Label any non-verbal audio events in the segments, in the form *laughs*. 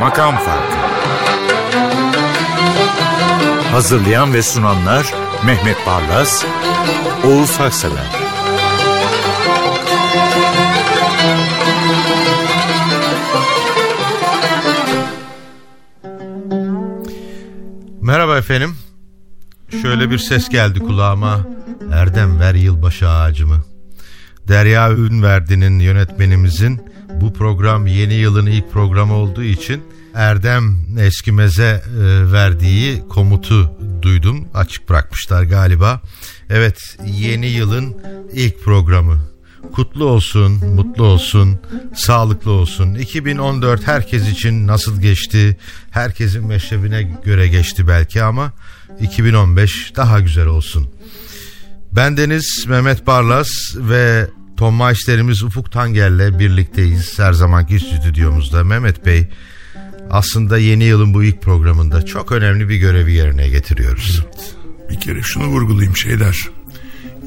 Makam Farkı Hazırlayan ve sunanlar Mehmet Barlas, Oğuz Haksever Merhaba efendim. Şöyle bir ses geldi kulağıma. Erdem ver yılbaşı ağacımı. Derya Ünverdi'nin yönetmenimizin bu program yeni yılın ilk programı olduğu için Erdem Eskimez'e e, verdiği komutu duydum. Açık bırakmışlar galiba. Evet yeni yılın ilk programı. Kutlu olsun, mutlu olsun, sağlıklı olsun. 2014 herkes için nasıl geçti? Herkesin meşrebine göre geçti belki ama 2015 daha güzel olsun. Ben Deniz Mehmet Barlas ve Tom Meister'imiz Ufuk Tanger'le birlikteyiz her zamanki stüdyomuzda. Mehmet Bey aslında yeni yılın bu ilk programında çok önemli bir görevi yerine getiriyoruz. Bir kere şunu vurgulayayım şeyler.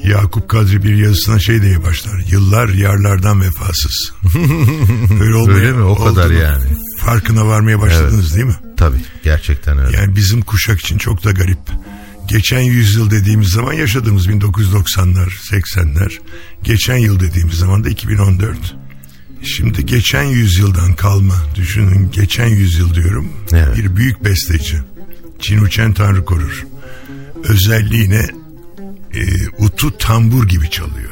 Yakup Kadri bir yazısına şey diye başlar. Yıllar yarlardan vefasız. *laughs* Öyle, olmaya, öyle mi? O kadar yani. Farkına varmaya başladınız evet. değil mi? Tabii gerçekten öyle. Yani bizim kuşak için çok da garip. Geçen yüzyıl dediğimiz zaman yaşadığımız 1990'lar, 80'ler. Geçen yıl dediğimiz zaman da 2014. Şimdi geçen yüzyıldan kalma düşünün geçen yüzyıl diyorum. Evet. Bir büyük besteci. Çin Tanrı korur. Özelliğine e, utu tambur gibi çalıyor.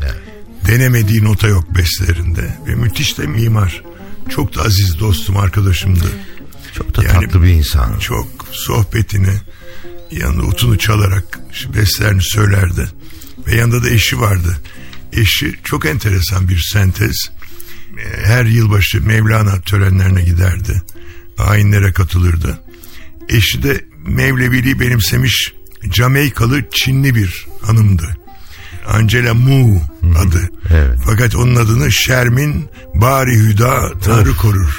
Evet. Denemediği nota yok bestlerinde ve müthiş de mimar. Çok da aziz dostum arkadaşımdı. Çok da yani, tatlı bir insan. Çok sohbetini yanında utunu çalarak bestlerini söylerdi. Ve yanında da eşi vardı. Eşi çok enteresan bir sentez. Her yılbaşı Mevlana törenlerine giderdi. Ayinlere katılırdı. Eşi de Mevleviliği benimsemiş Jamaikalı Çinli bir hanımdı. Angela Mu adı. Evet. Fakat onun adını Şermin Bari Hüda Tanrı korur.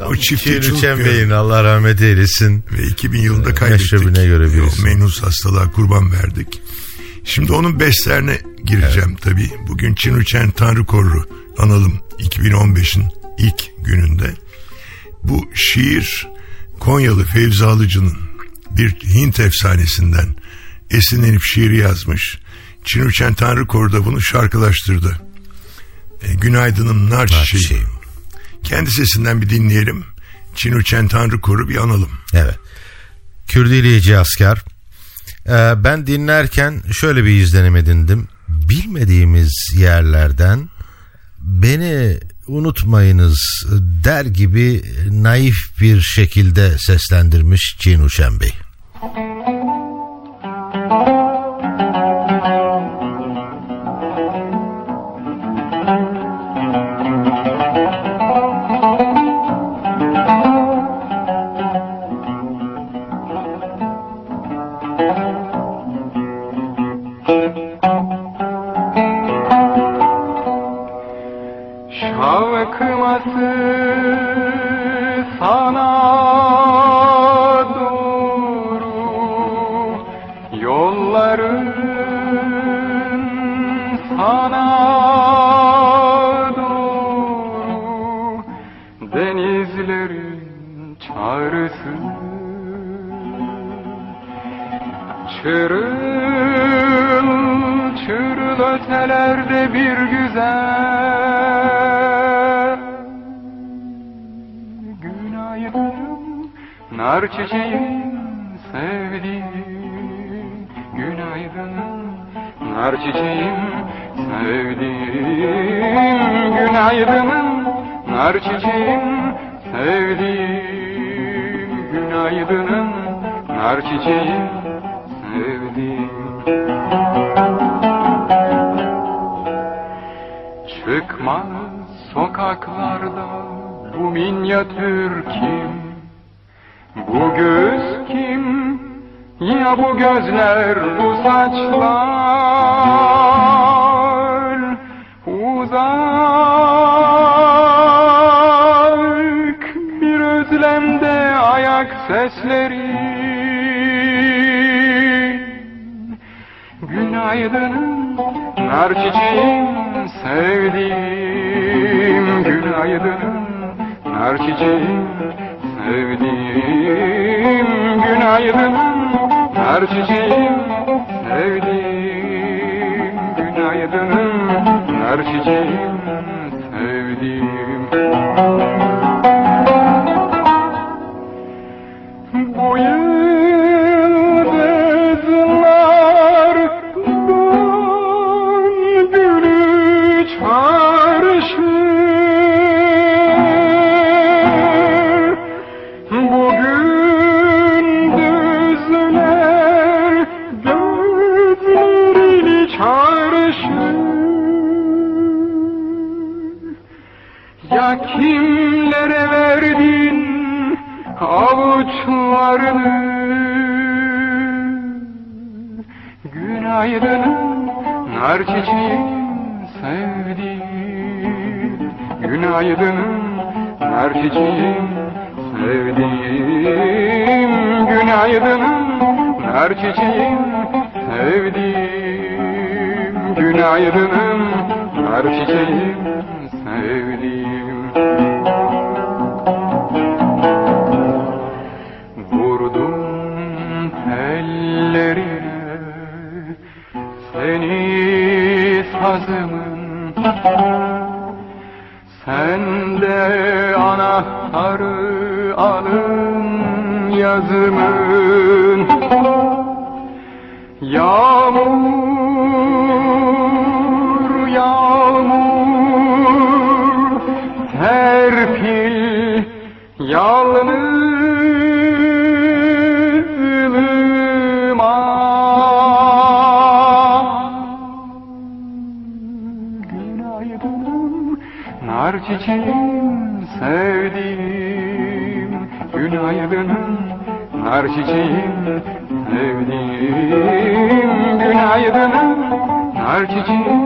*laughs* o çifti Çiğnüçen Bey'in Allah rahmet eylesin. Ve 2000 yılında ee, kaybettik. Meşrebine göre birisi. O menus hastalığa kurban verdik. Şimdi onun bestlerine gireceğim evet. tabii. Bugün Çinuçen Tanrı Korru analım 2015'in ilk gününde. Bu şiir Konyalı Fevzi Alıcı'nın bir Hint efsanesinden esinlenip şiiri yazmış. Çinuçen Tanrı Koru da bunu şarkılaştırdı. E, Günaydınım nar çiçeğim. Kendi sesinden bir dinleyelim. Çinuçen Tanrı Koru bir analım. Evet. Kürdiliyici asker. Ee, ben dinlerken şöyle bir izlenim edindim. Bilmediğimiz yerlerden beni unutmayınız der gibi naif bir şekilde seslendirmiş Cinuşen Bey. Thank you. Özlemde ayak sesleri Günaydın nar çiçeğim sevdiğim. Günaydın nar çiçeğim sevdiğim. Günaydın Narçiçeğim sevdiğim günaydınım Narçiçeğim sevdiğim. Çıkmaz sokaklarda bu minyatür kim? Bu göz kim? Ya bu gözler bu saçlar? seslerin Günaydınım nar çiçeğim sevdiğim. Günaydınım nar çiçeğim sevdiğim. Günaydınım nar çiçeğim sevdiğim. Günaydınım nar çiçeğim. Vurdum tellerine seni sazımın. Sen de anahtarı alın yazımın. Yağmur, çiçeğim. Sevdiğim Günaydın nar çiçeğim. Sevdiğim Günaydın nar çiçeğim.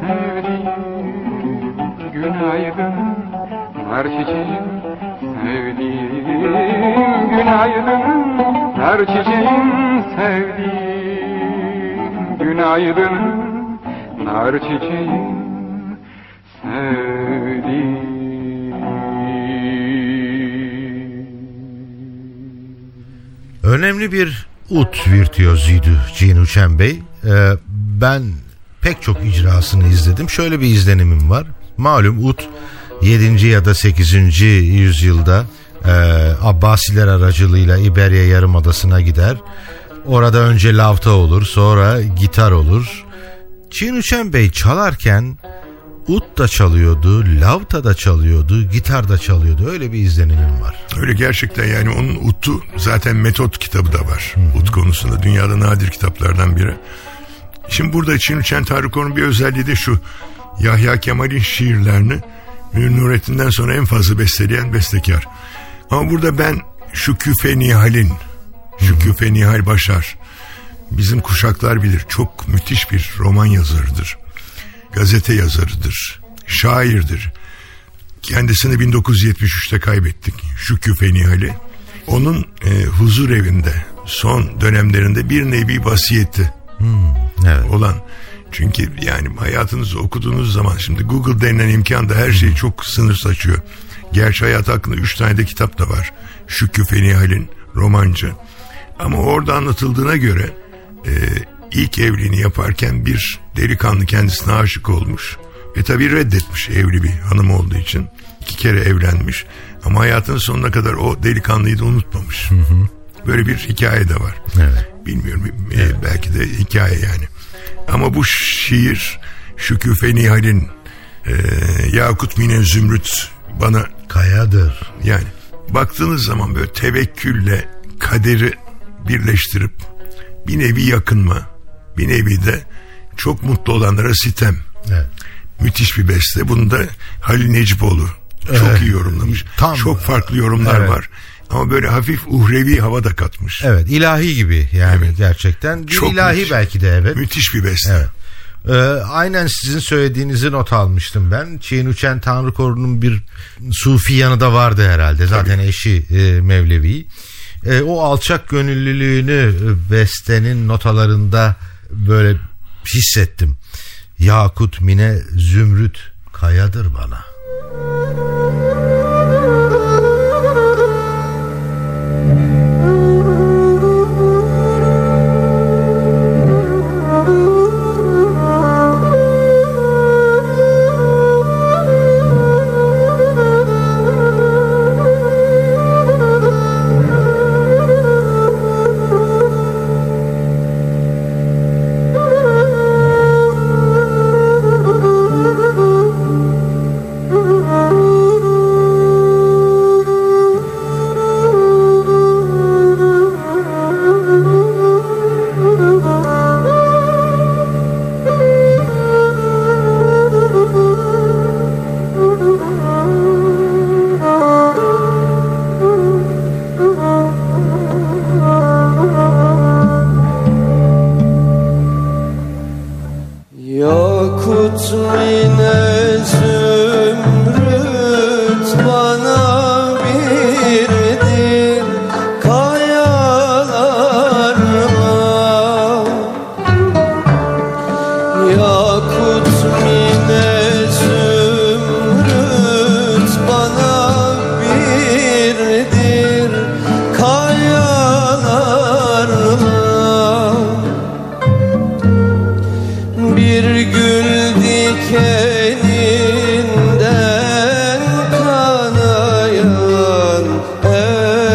Sevdiğim Günaydın nar çiçeğim. Sevdiğim Günaydın nar çiçeğim. Sevdiğim Günaydın nar çiçeğim Önemli bir ut virtüözüydü Cin Uçen Bey. Ee, ben pek çok icrasını izledim. Şöyle bir izlenimim var. Malum ut 7. ya da 8. yüzyılda e, Abbasiler aracılığıyla İberya Yarımadası'na gider. Orada önce lavta olur, sonra gitar olur. Çin Uçen Bey çalarken ut da çalıyordu, lavta da çalıyordu, gitar da çalıyordu. Öyle bir izlenimim var. Öyle gerçekten yani onun Ut'u zaten metot kitabı da var. Ut konusunda dünyada nadir kitaplardan biri. Şimdi burada Çin Uçen Tarıkoğlu'nun bir özelliği de şu. Yahya Kemal'in şiirlerini Nurettin'den sonra en fazla besteleyen bestekar. Ama burada ben şu Küfe Nihal'in, şu Küfe Nihal Başar, bizim kuşaklar bilir çok müthiş bir roman yazarıdır. Gazete yazarıdır, şairdir. Kendisini 1973'te kaybettik şu Küfe Nihal'i. Onun e, huzur evinde son dönemlerinde bir nevi vasiyeti Evet. olan. Çünkü yani hayatınızı okuduğunuz zaman şimdi Google denilen imkan da her şeyi çok sınır saçıyor. Gerçi hayat hakkında üç tane de kitap da var. Şükrü Fenihal'in romancı. Ama orada anlatıldığına göre e, ilk evliliğini yaparken bir delikanlı kendisine aşık olmuş. Ve tabii reddetmiş evli bir hanım olduğu için. iki kere evlenmiş. Ama hayatının sonuna kadar o delikanlıyı da unutmamış. Böyle bir hikaye de var. Evet. Bilmiyorum e, belki de hikaye yani. Ama bu şiir Şükrü Fenihal'in e, Yakut Mine Zümrüt bana Kayadır. yani baktığınız zaman böyle tevekkülle kaderi birleştirip bir nevi yakınma bir nevi de çok mutlu olanlara sitem. Evet. Müthiş bir beste. Bunu da Halil Necipoğlu çok Evet. iyi yorumlamış. Tam- çok farklı yorumlar Evet. var. Ama böyle hafif uhrevi hava da katmış. Evet ilahi gibi yani gerçekten. Bir Çok ilahi müthiş. belki de evet. Müthiş bir beste. Evet. Ee, aynen sizin söylediğinizi not almıştım ben. Çiğin Uçen Tanrı Koru'nun bir sufi yanı da vardı herhalde. Zaten eşi e, Mevlevi. E, o alçak gönüllülüğünü e, bestenin notalarında böyle hissettim. Yakut mine zümrüt kayadır bana.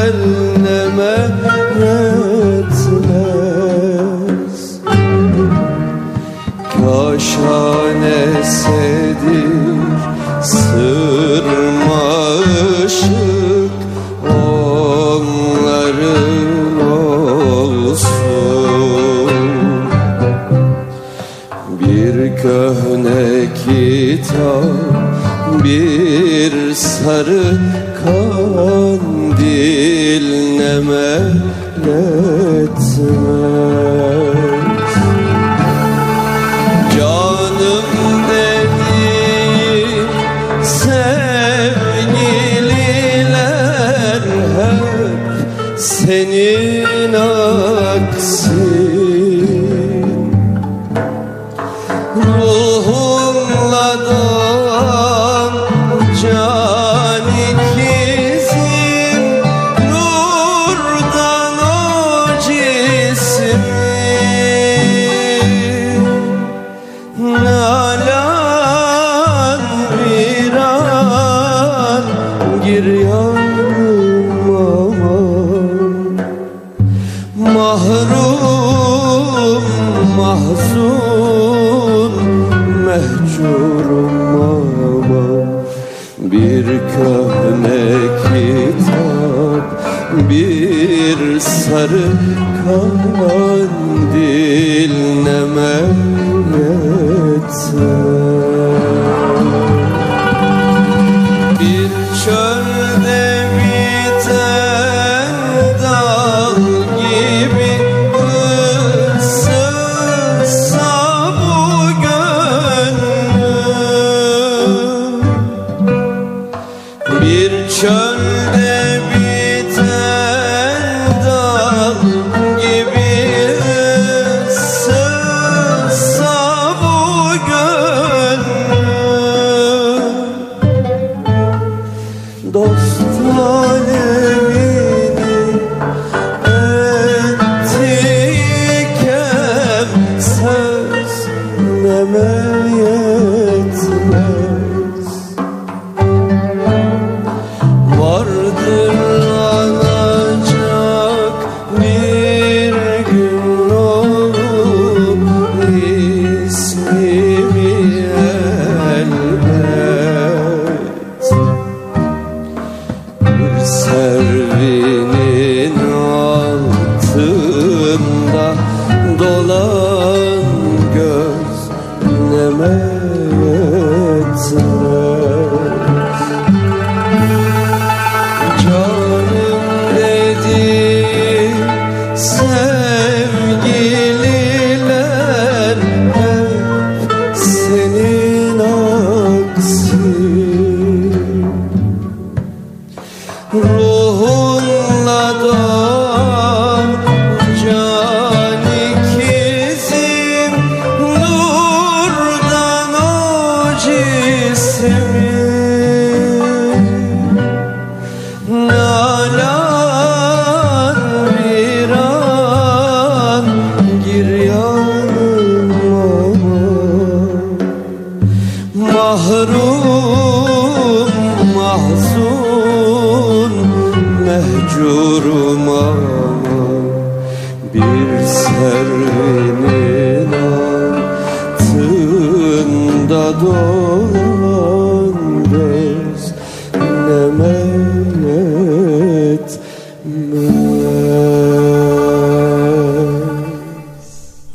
cehenneme etmez. Kaşhane sedir sırma ışık onların olsun. Bir köhne kitap bir sarı Cemal'e mahrum mahzun mehcurum aman bir köhne kitap bir sarı kandil ne meyyetse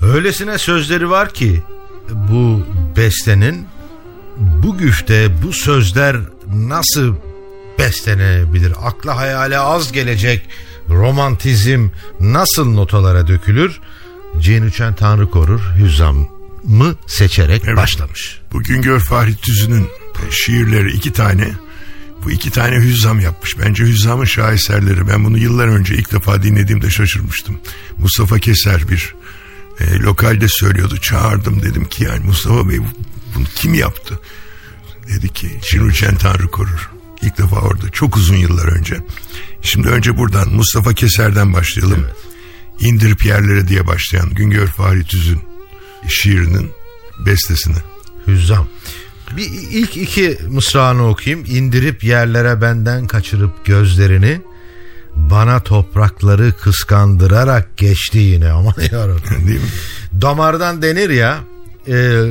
Öylesine sözleri var ki bu bestenin bu güfte bu sözler nasıl bestenebilir? Akla hayale az gelecek romantizm nasıl notalara dökülür? Cin Üçen Tanrı Korur Hüzzam'ı seçerek Evet. başlamış. Bu Güngör Fahri Tüzü'nün şiirleri iki tane. Bu iki tane hüzzam yapmış. Bence hüzzamın şaheserleri. Ben bunu yıllar önce ilk defa dinlediğimde şaşırmıştım. Mustafa Keser bir e, lokalde söylüyordu. Çağırdım dedim ki yani Mustafa Bey bu- bunu kim yaptı? Dedi ki Çin Tanrı korur. İlk defa orada çok uzun yıllar önce. Şimdi önce buradan Mustafa Keser'den başlayalım. İndirip yerlere diye başlayan Güngör Fahri Tüz'ün şiirinin bestesini. Hüzzam. Bir ilk iki mısrağını okuyayım. İndirip yerlere benden kaçırıp gözlerini bana toprakları kıskandırarak geçti yine aman *laughs* yarabbim. Değil mi? Damardan denir ya e,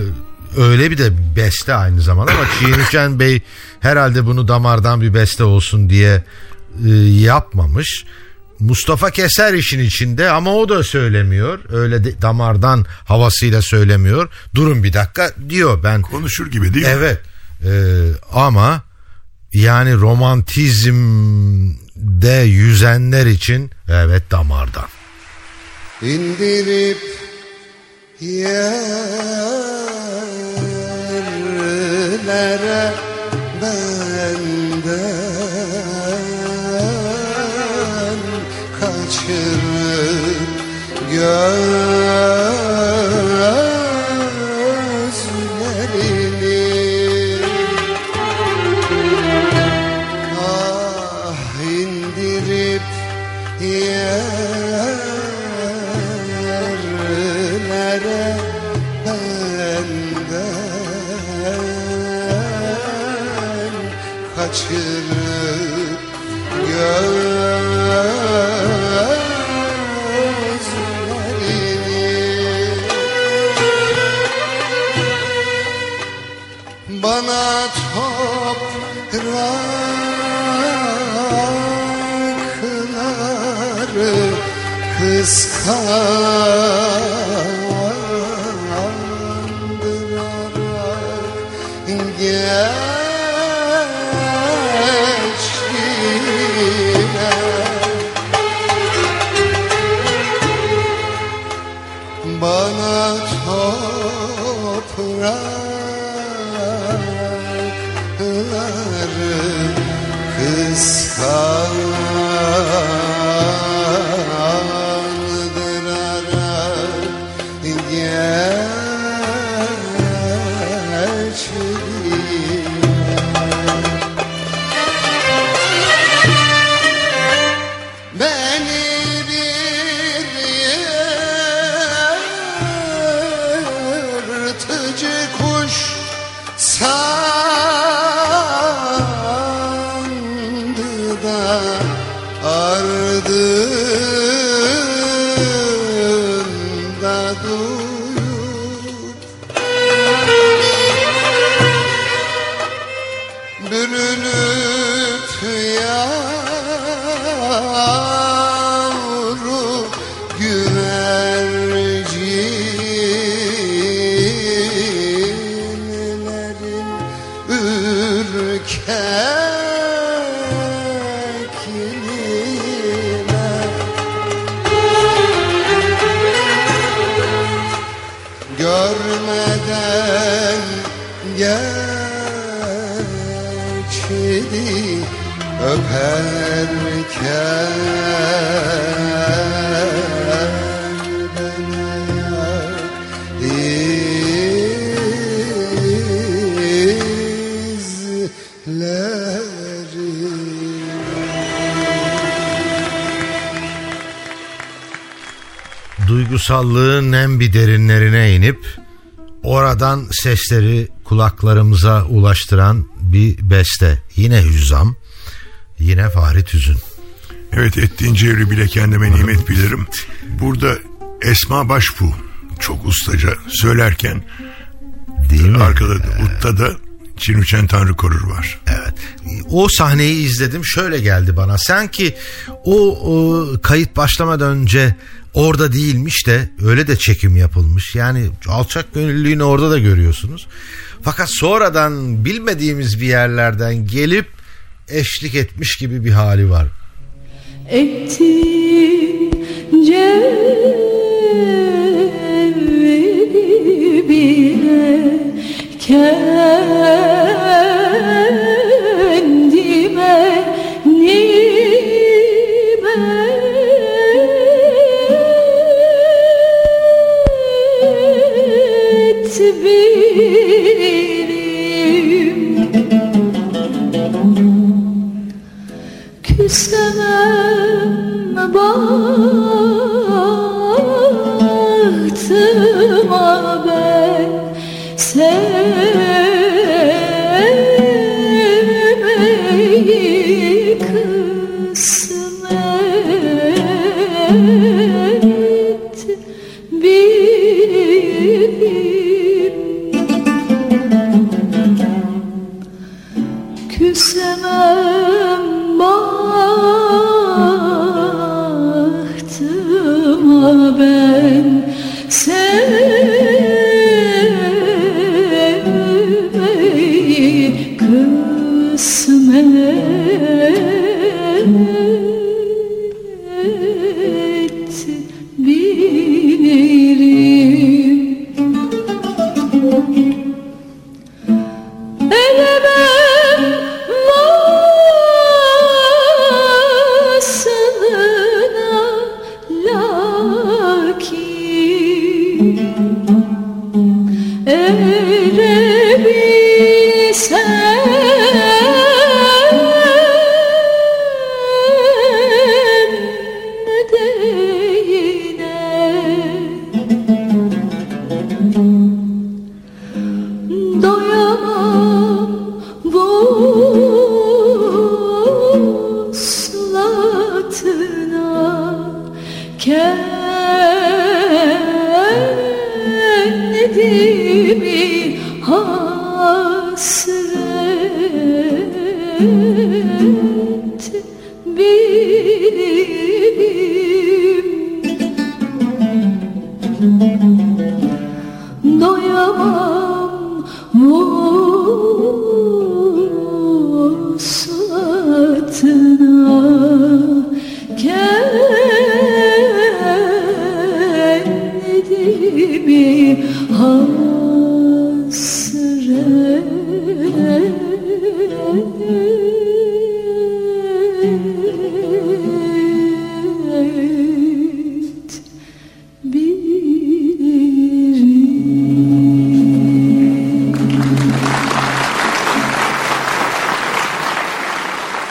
öyle bir de beste aynı zamanda ama Çiğnişen Bey herhalde bunu damardan bir beste olsun diye e, yapmamış. Mustafa Keser işin içinde ama o da söylemiyor. Öyle de, damardan havasıyla söylemiyor. Durun bir dakika diyor ben. Konuşur gibi değil mi? Evet e, ama yani romantizmde yüzenler için evet damardan. İndirip yerlere benden gözlerini Ah indirip yerlere benden kaçırıp bana toprakları kıskandırarak duygusallığın en bir derinlerine inip oradan sesleri kulaklarımıza ulaştıran bir beste. Yine Hüzzam, yine Fahri Tüzün. Evet ettiğin cevri bile kendime nimet bilirim. Burada Esma Başbu çok ustaca söylerken Değil mi? arkada da utta da Çin Tanrı Korur var. Evet. O sahneyi izledim şöyle geldi bana. Sanki o, o kayıt başlamadan önce orada değilmiş de öyle de çekim yapılmış. Yani alçak gönüllülüğünü orada da görüyorsunuz. Fakat sonradan bilmediğimiz bir yerlerden gelip eşlik etmiş gibi bir hali var. Ettince bile kendime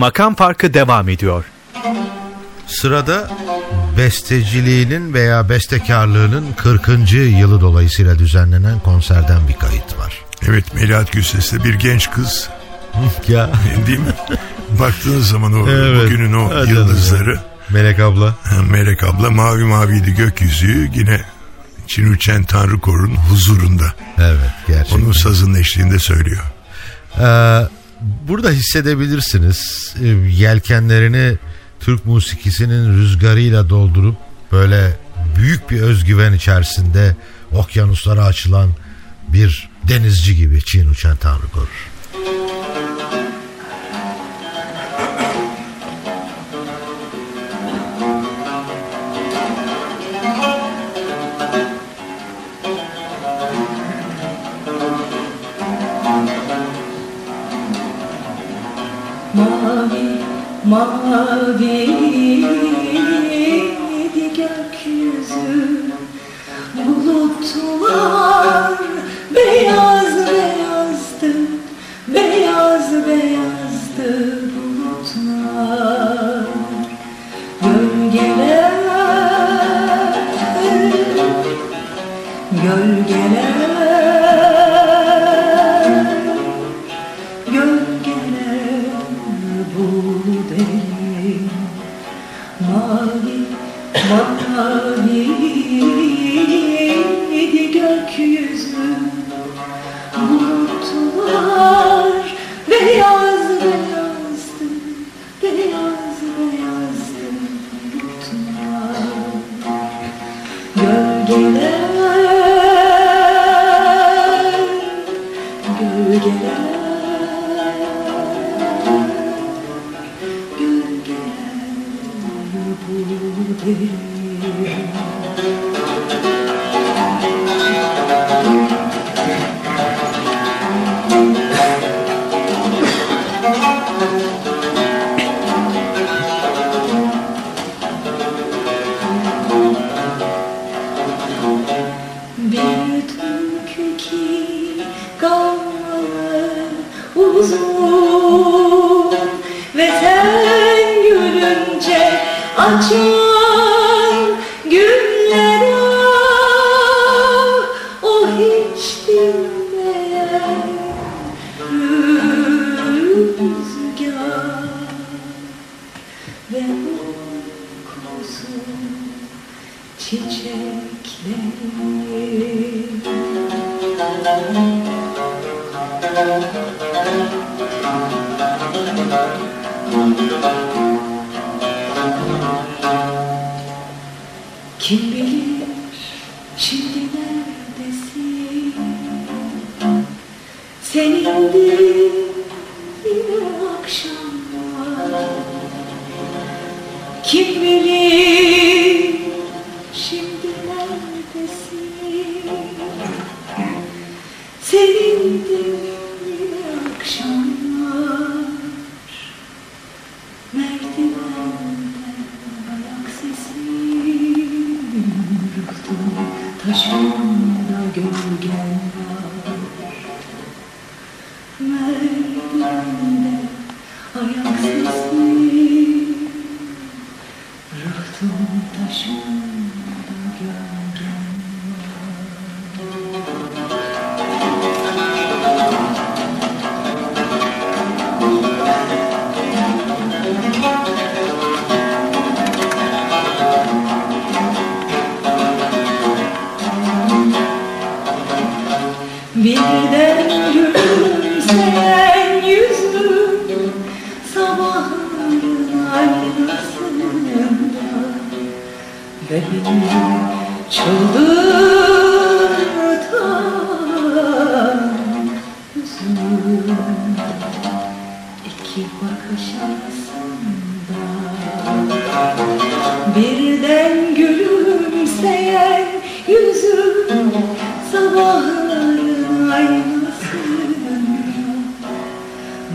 Makam Farkı devam ediyor. Sırada besteciliğinin veya bestekarlığının 40. yılı dolayısıyla düzenlenen konserden bir kayıt var. Evet Melahat Gülses'te bir genç kız *laughs* Ya değil mi? Baktığınız zaman o Evet. bugünün o Hadi yıldızları Melek abla. Melek abla mavi maviydi gökyüzü yine Çinüçen Tanrı Korun huzurunda. Evet gerçekten. Onun sazın eşliğinde söylüyor. Ee, burada hissedebilirsiniz e, yelkenlerini Türk musikisinin rüzgarıyla doldurup böyle büyük bir özgüven içerisinde okyanuslara açılan bir denizci gibi Çin uçan Tanrı korur. Mavi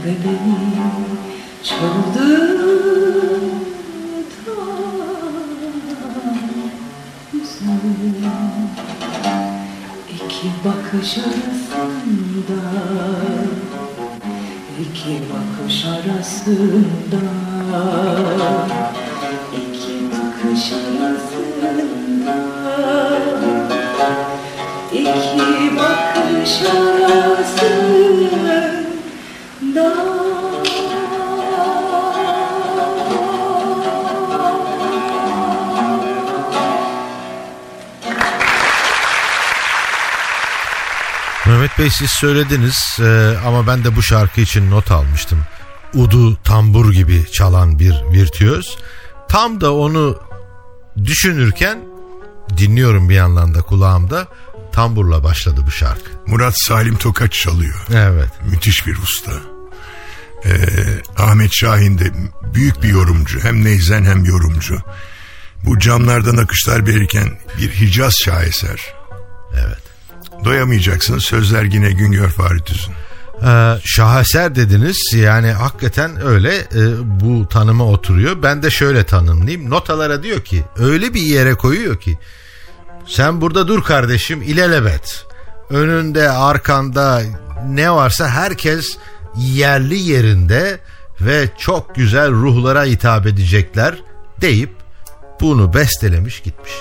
Ve beni yüzüm İki bakış arasında İki bakış arasında İki bakış arasında İki bakış arasında Mehmet Bey siz söylediniz e, ama ben de bu şarkı için not almıştım. Udu tambur gibi çalan bir virtüöz. Tam da onu düşünürken dinliyorum bir yandan da kulağımda tamburla başladı bu şarkı. Murat Salim Tokaç çalıyor. Evet. Müthiş bir usta. Ee, Ahmet Şahin de büyük bir yorumcu. Hem neyzen hem yorumcu. Bu camlardan akışlar verirken bir Hicaz şaheser. Evet. Doyamayacaksın sözler yine Güngör Fahri Tüzün. Ee, şaheser dediniz yani hakikaten öyle e, bu tanıma oturuyor. Ben de şöyle tanımlayayım. Notalara diyor ki öyle bir yere koyuyor ki sen burada dur kardeşim ilelebet. Önünde arkanda ne varsa herkes yerli yerinde ve çok güzel ruhlara hitap edecekler deyip bunu bestelemiş gitmiş.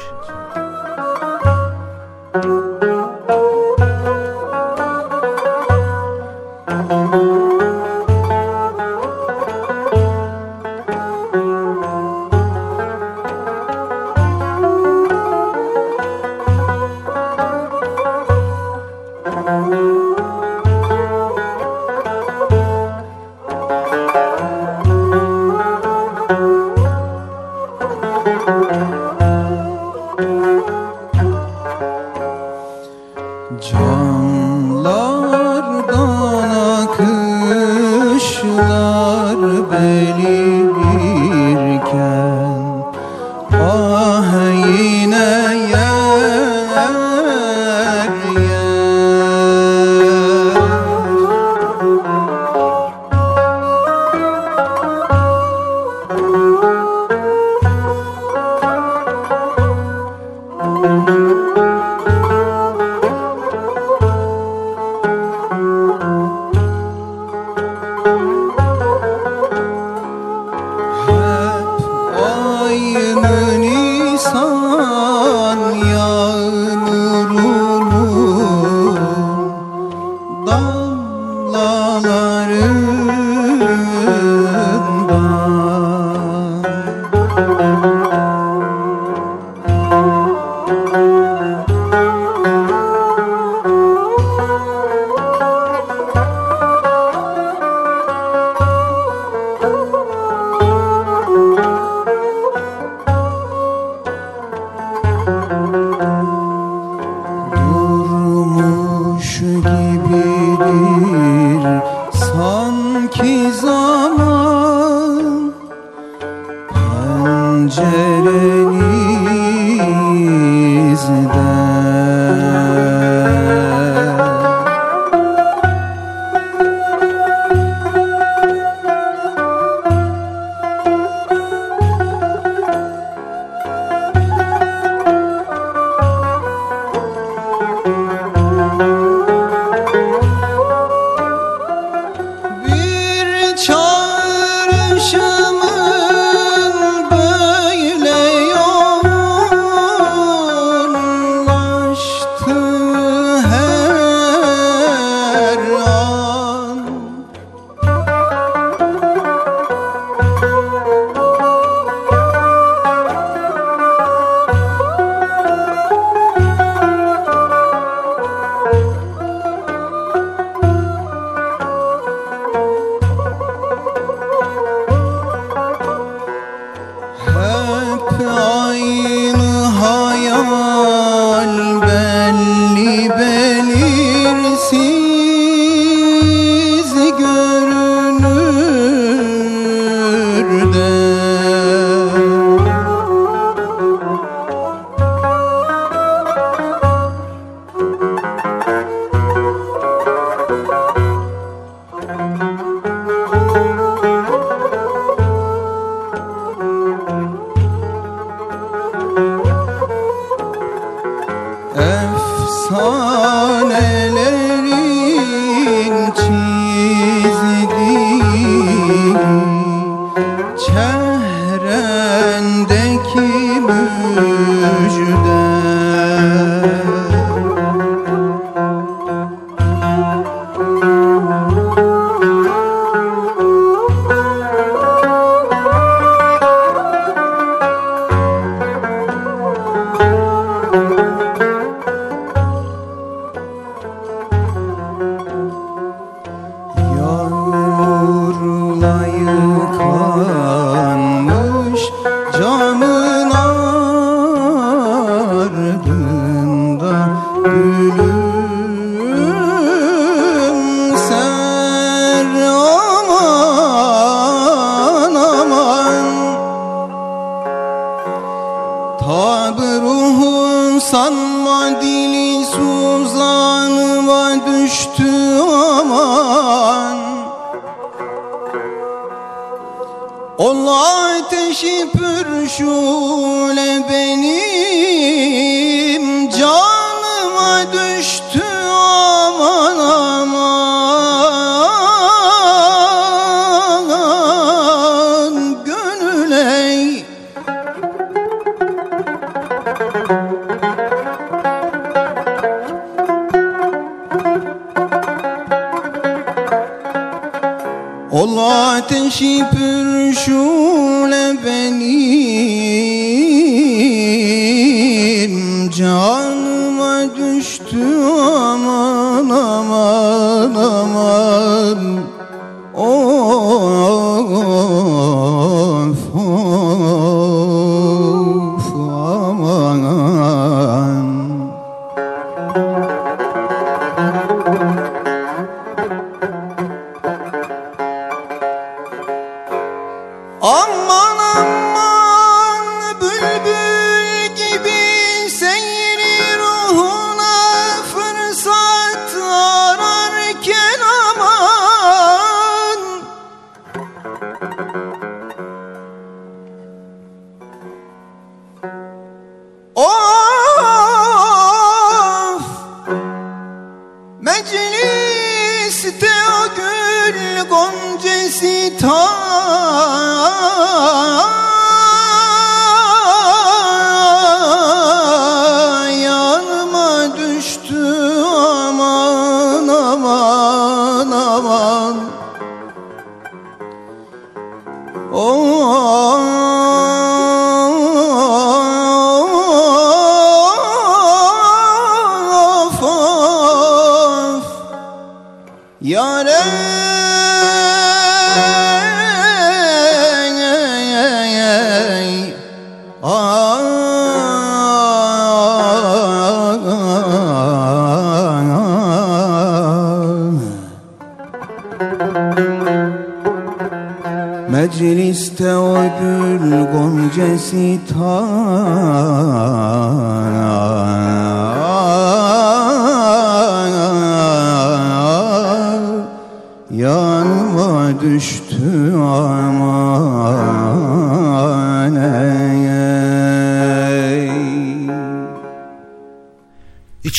شپرشون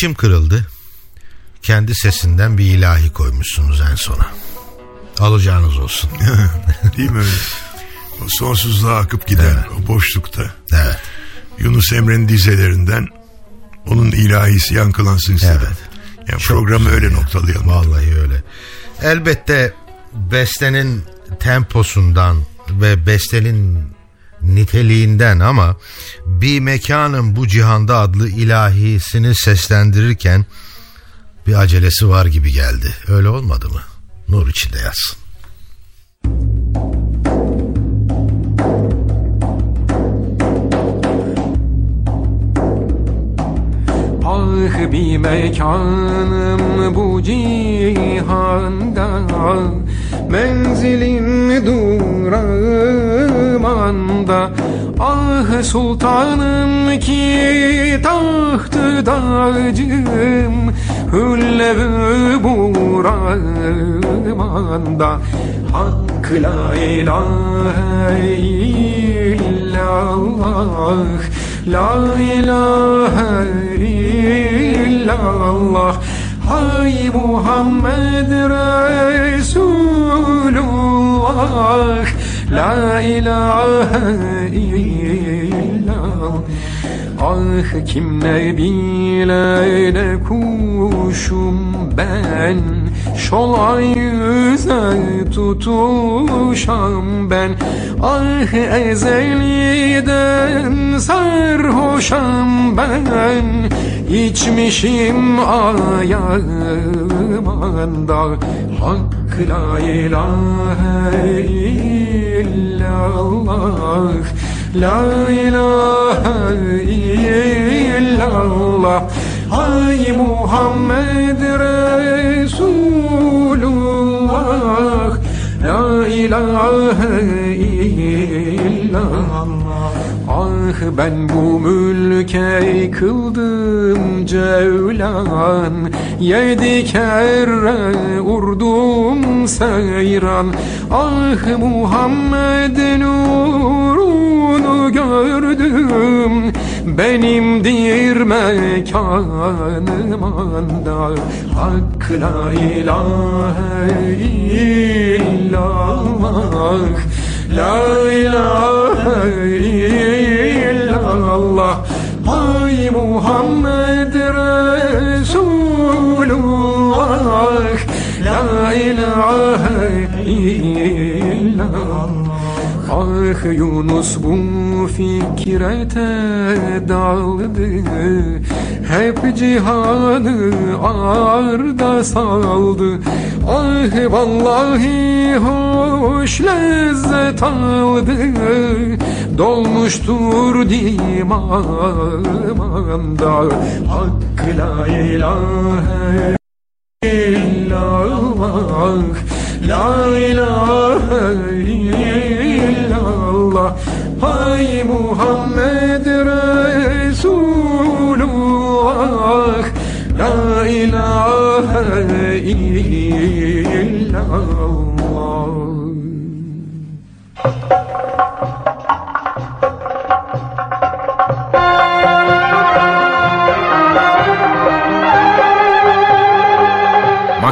İçim kırıldı. Kendi sesinden bir ilahi koymuşsunuz en sona. Alacağınız olsun. *laughs* Değil mi öyle? O sonsuzluğa akıp giden o boşlukta. Evet. Yunus Emre'nin dizelerinden onun ilahisi yankılansın istedim. Evet. Yani Çok programı öyle ya. noktalayalım. Vallahi öyle. Elbette bestenin temposundan ve bestenin niteliğinden ama bir mekanın bu cihanda adlı ilahisini seslendirirken bir acelesi var gibi geldi. Öyle olmadı mı? Nur içinde yatsın. Ah bir mekanım bu cihanda Menzilim durağım anda Ah sultanım ki tahtı dağcım Hüllevü buram anda Hak la ilahe illallah La ilahe illallah Hay Muhammed Resulullah. La ilahe illallah. Ah kim ne bile ne kuşum ben. Şolay yüze tutuşam ben. Ah ezeliden sarhoşam ben İçmişim ayağımanda Hak la ilahe illallah. La ilahe illallah. Hay Muhammed Resulullah. La ilahe illallah Ah ben bu mülke kıldım cevlan. Yedi kere urdum seyran. Ah Muhammed nurunu gördüm Benimdir mekanım anda. Hak la ilahe illallah La ilahe illallah. Hay Muhammed Resulullah. La ilahe illallah. Ah Yunus bu fikrete daldı. Hep cihanı arda saldı. Ah vallahi hoş lezzet aldı. Dolmuştur dimağımda Hak la ilahe illallah. La ilahe illallah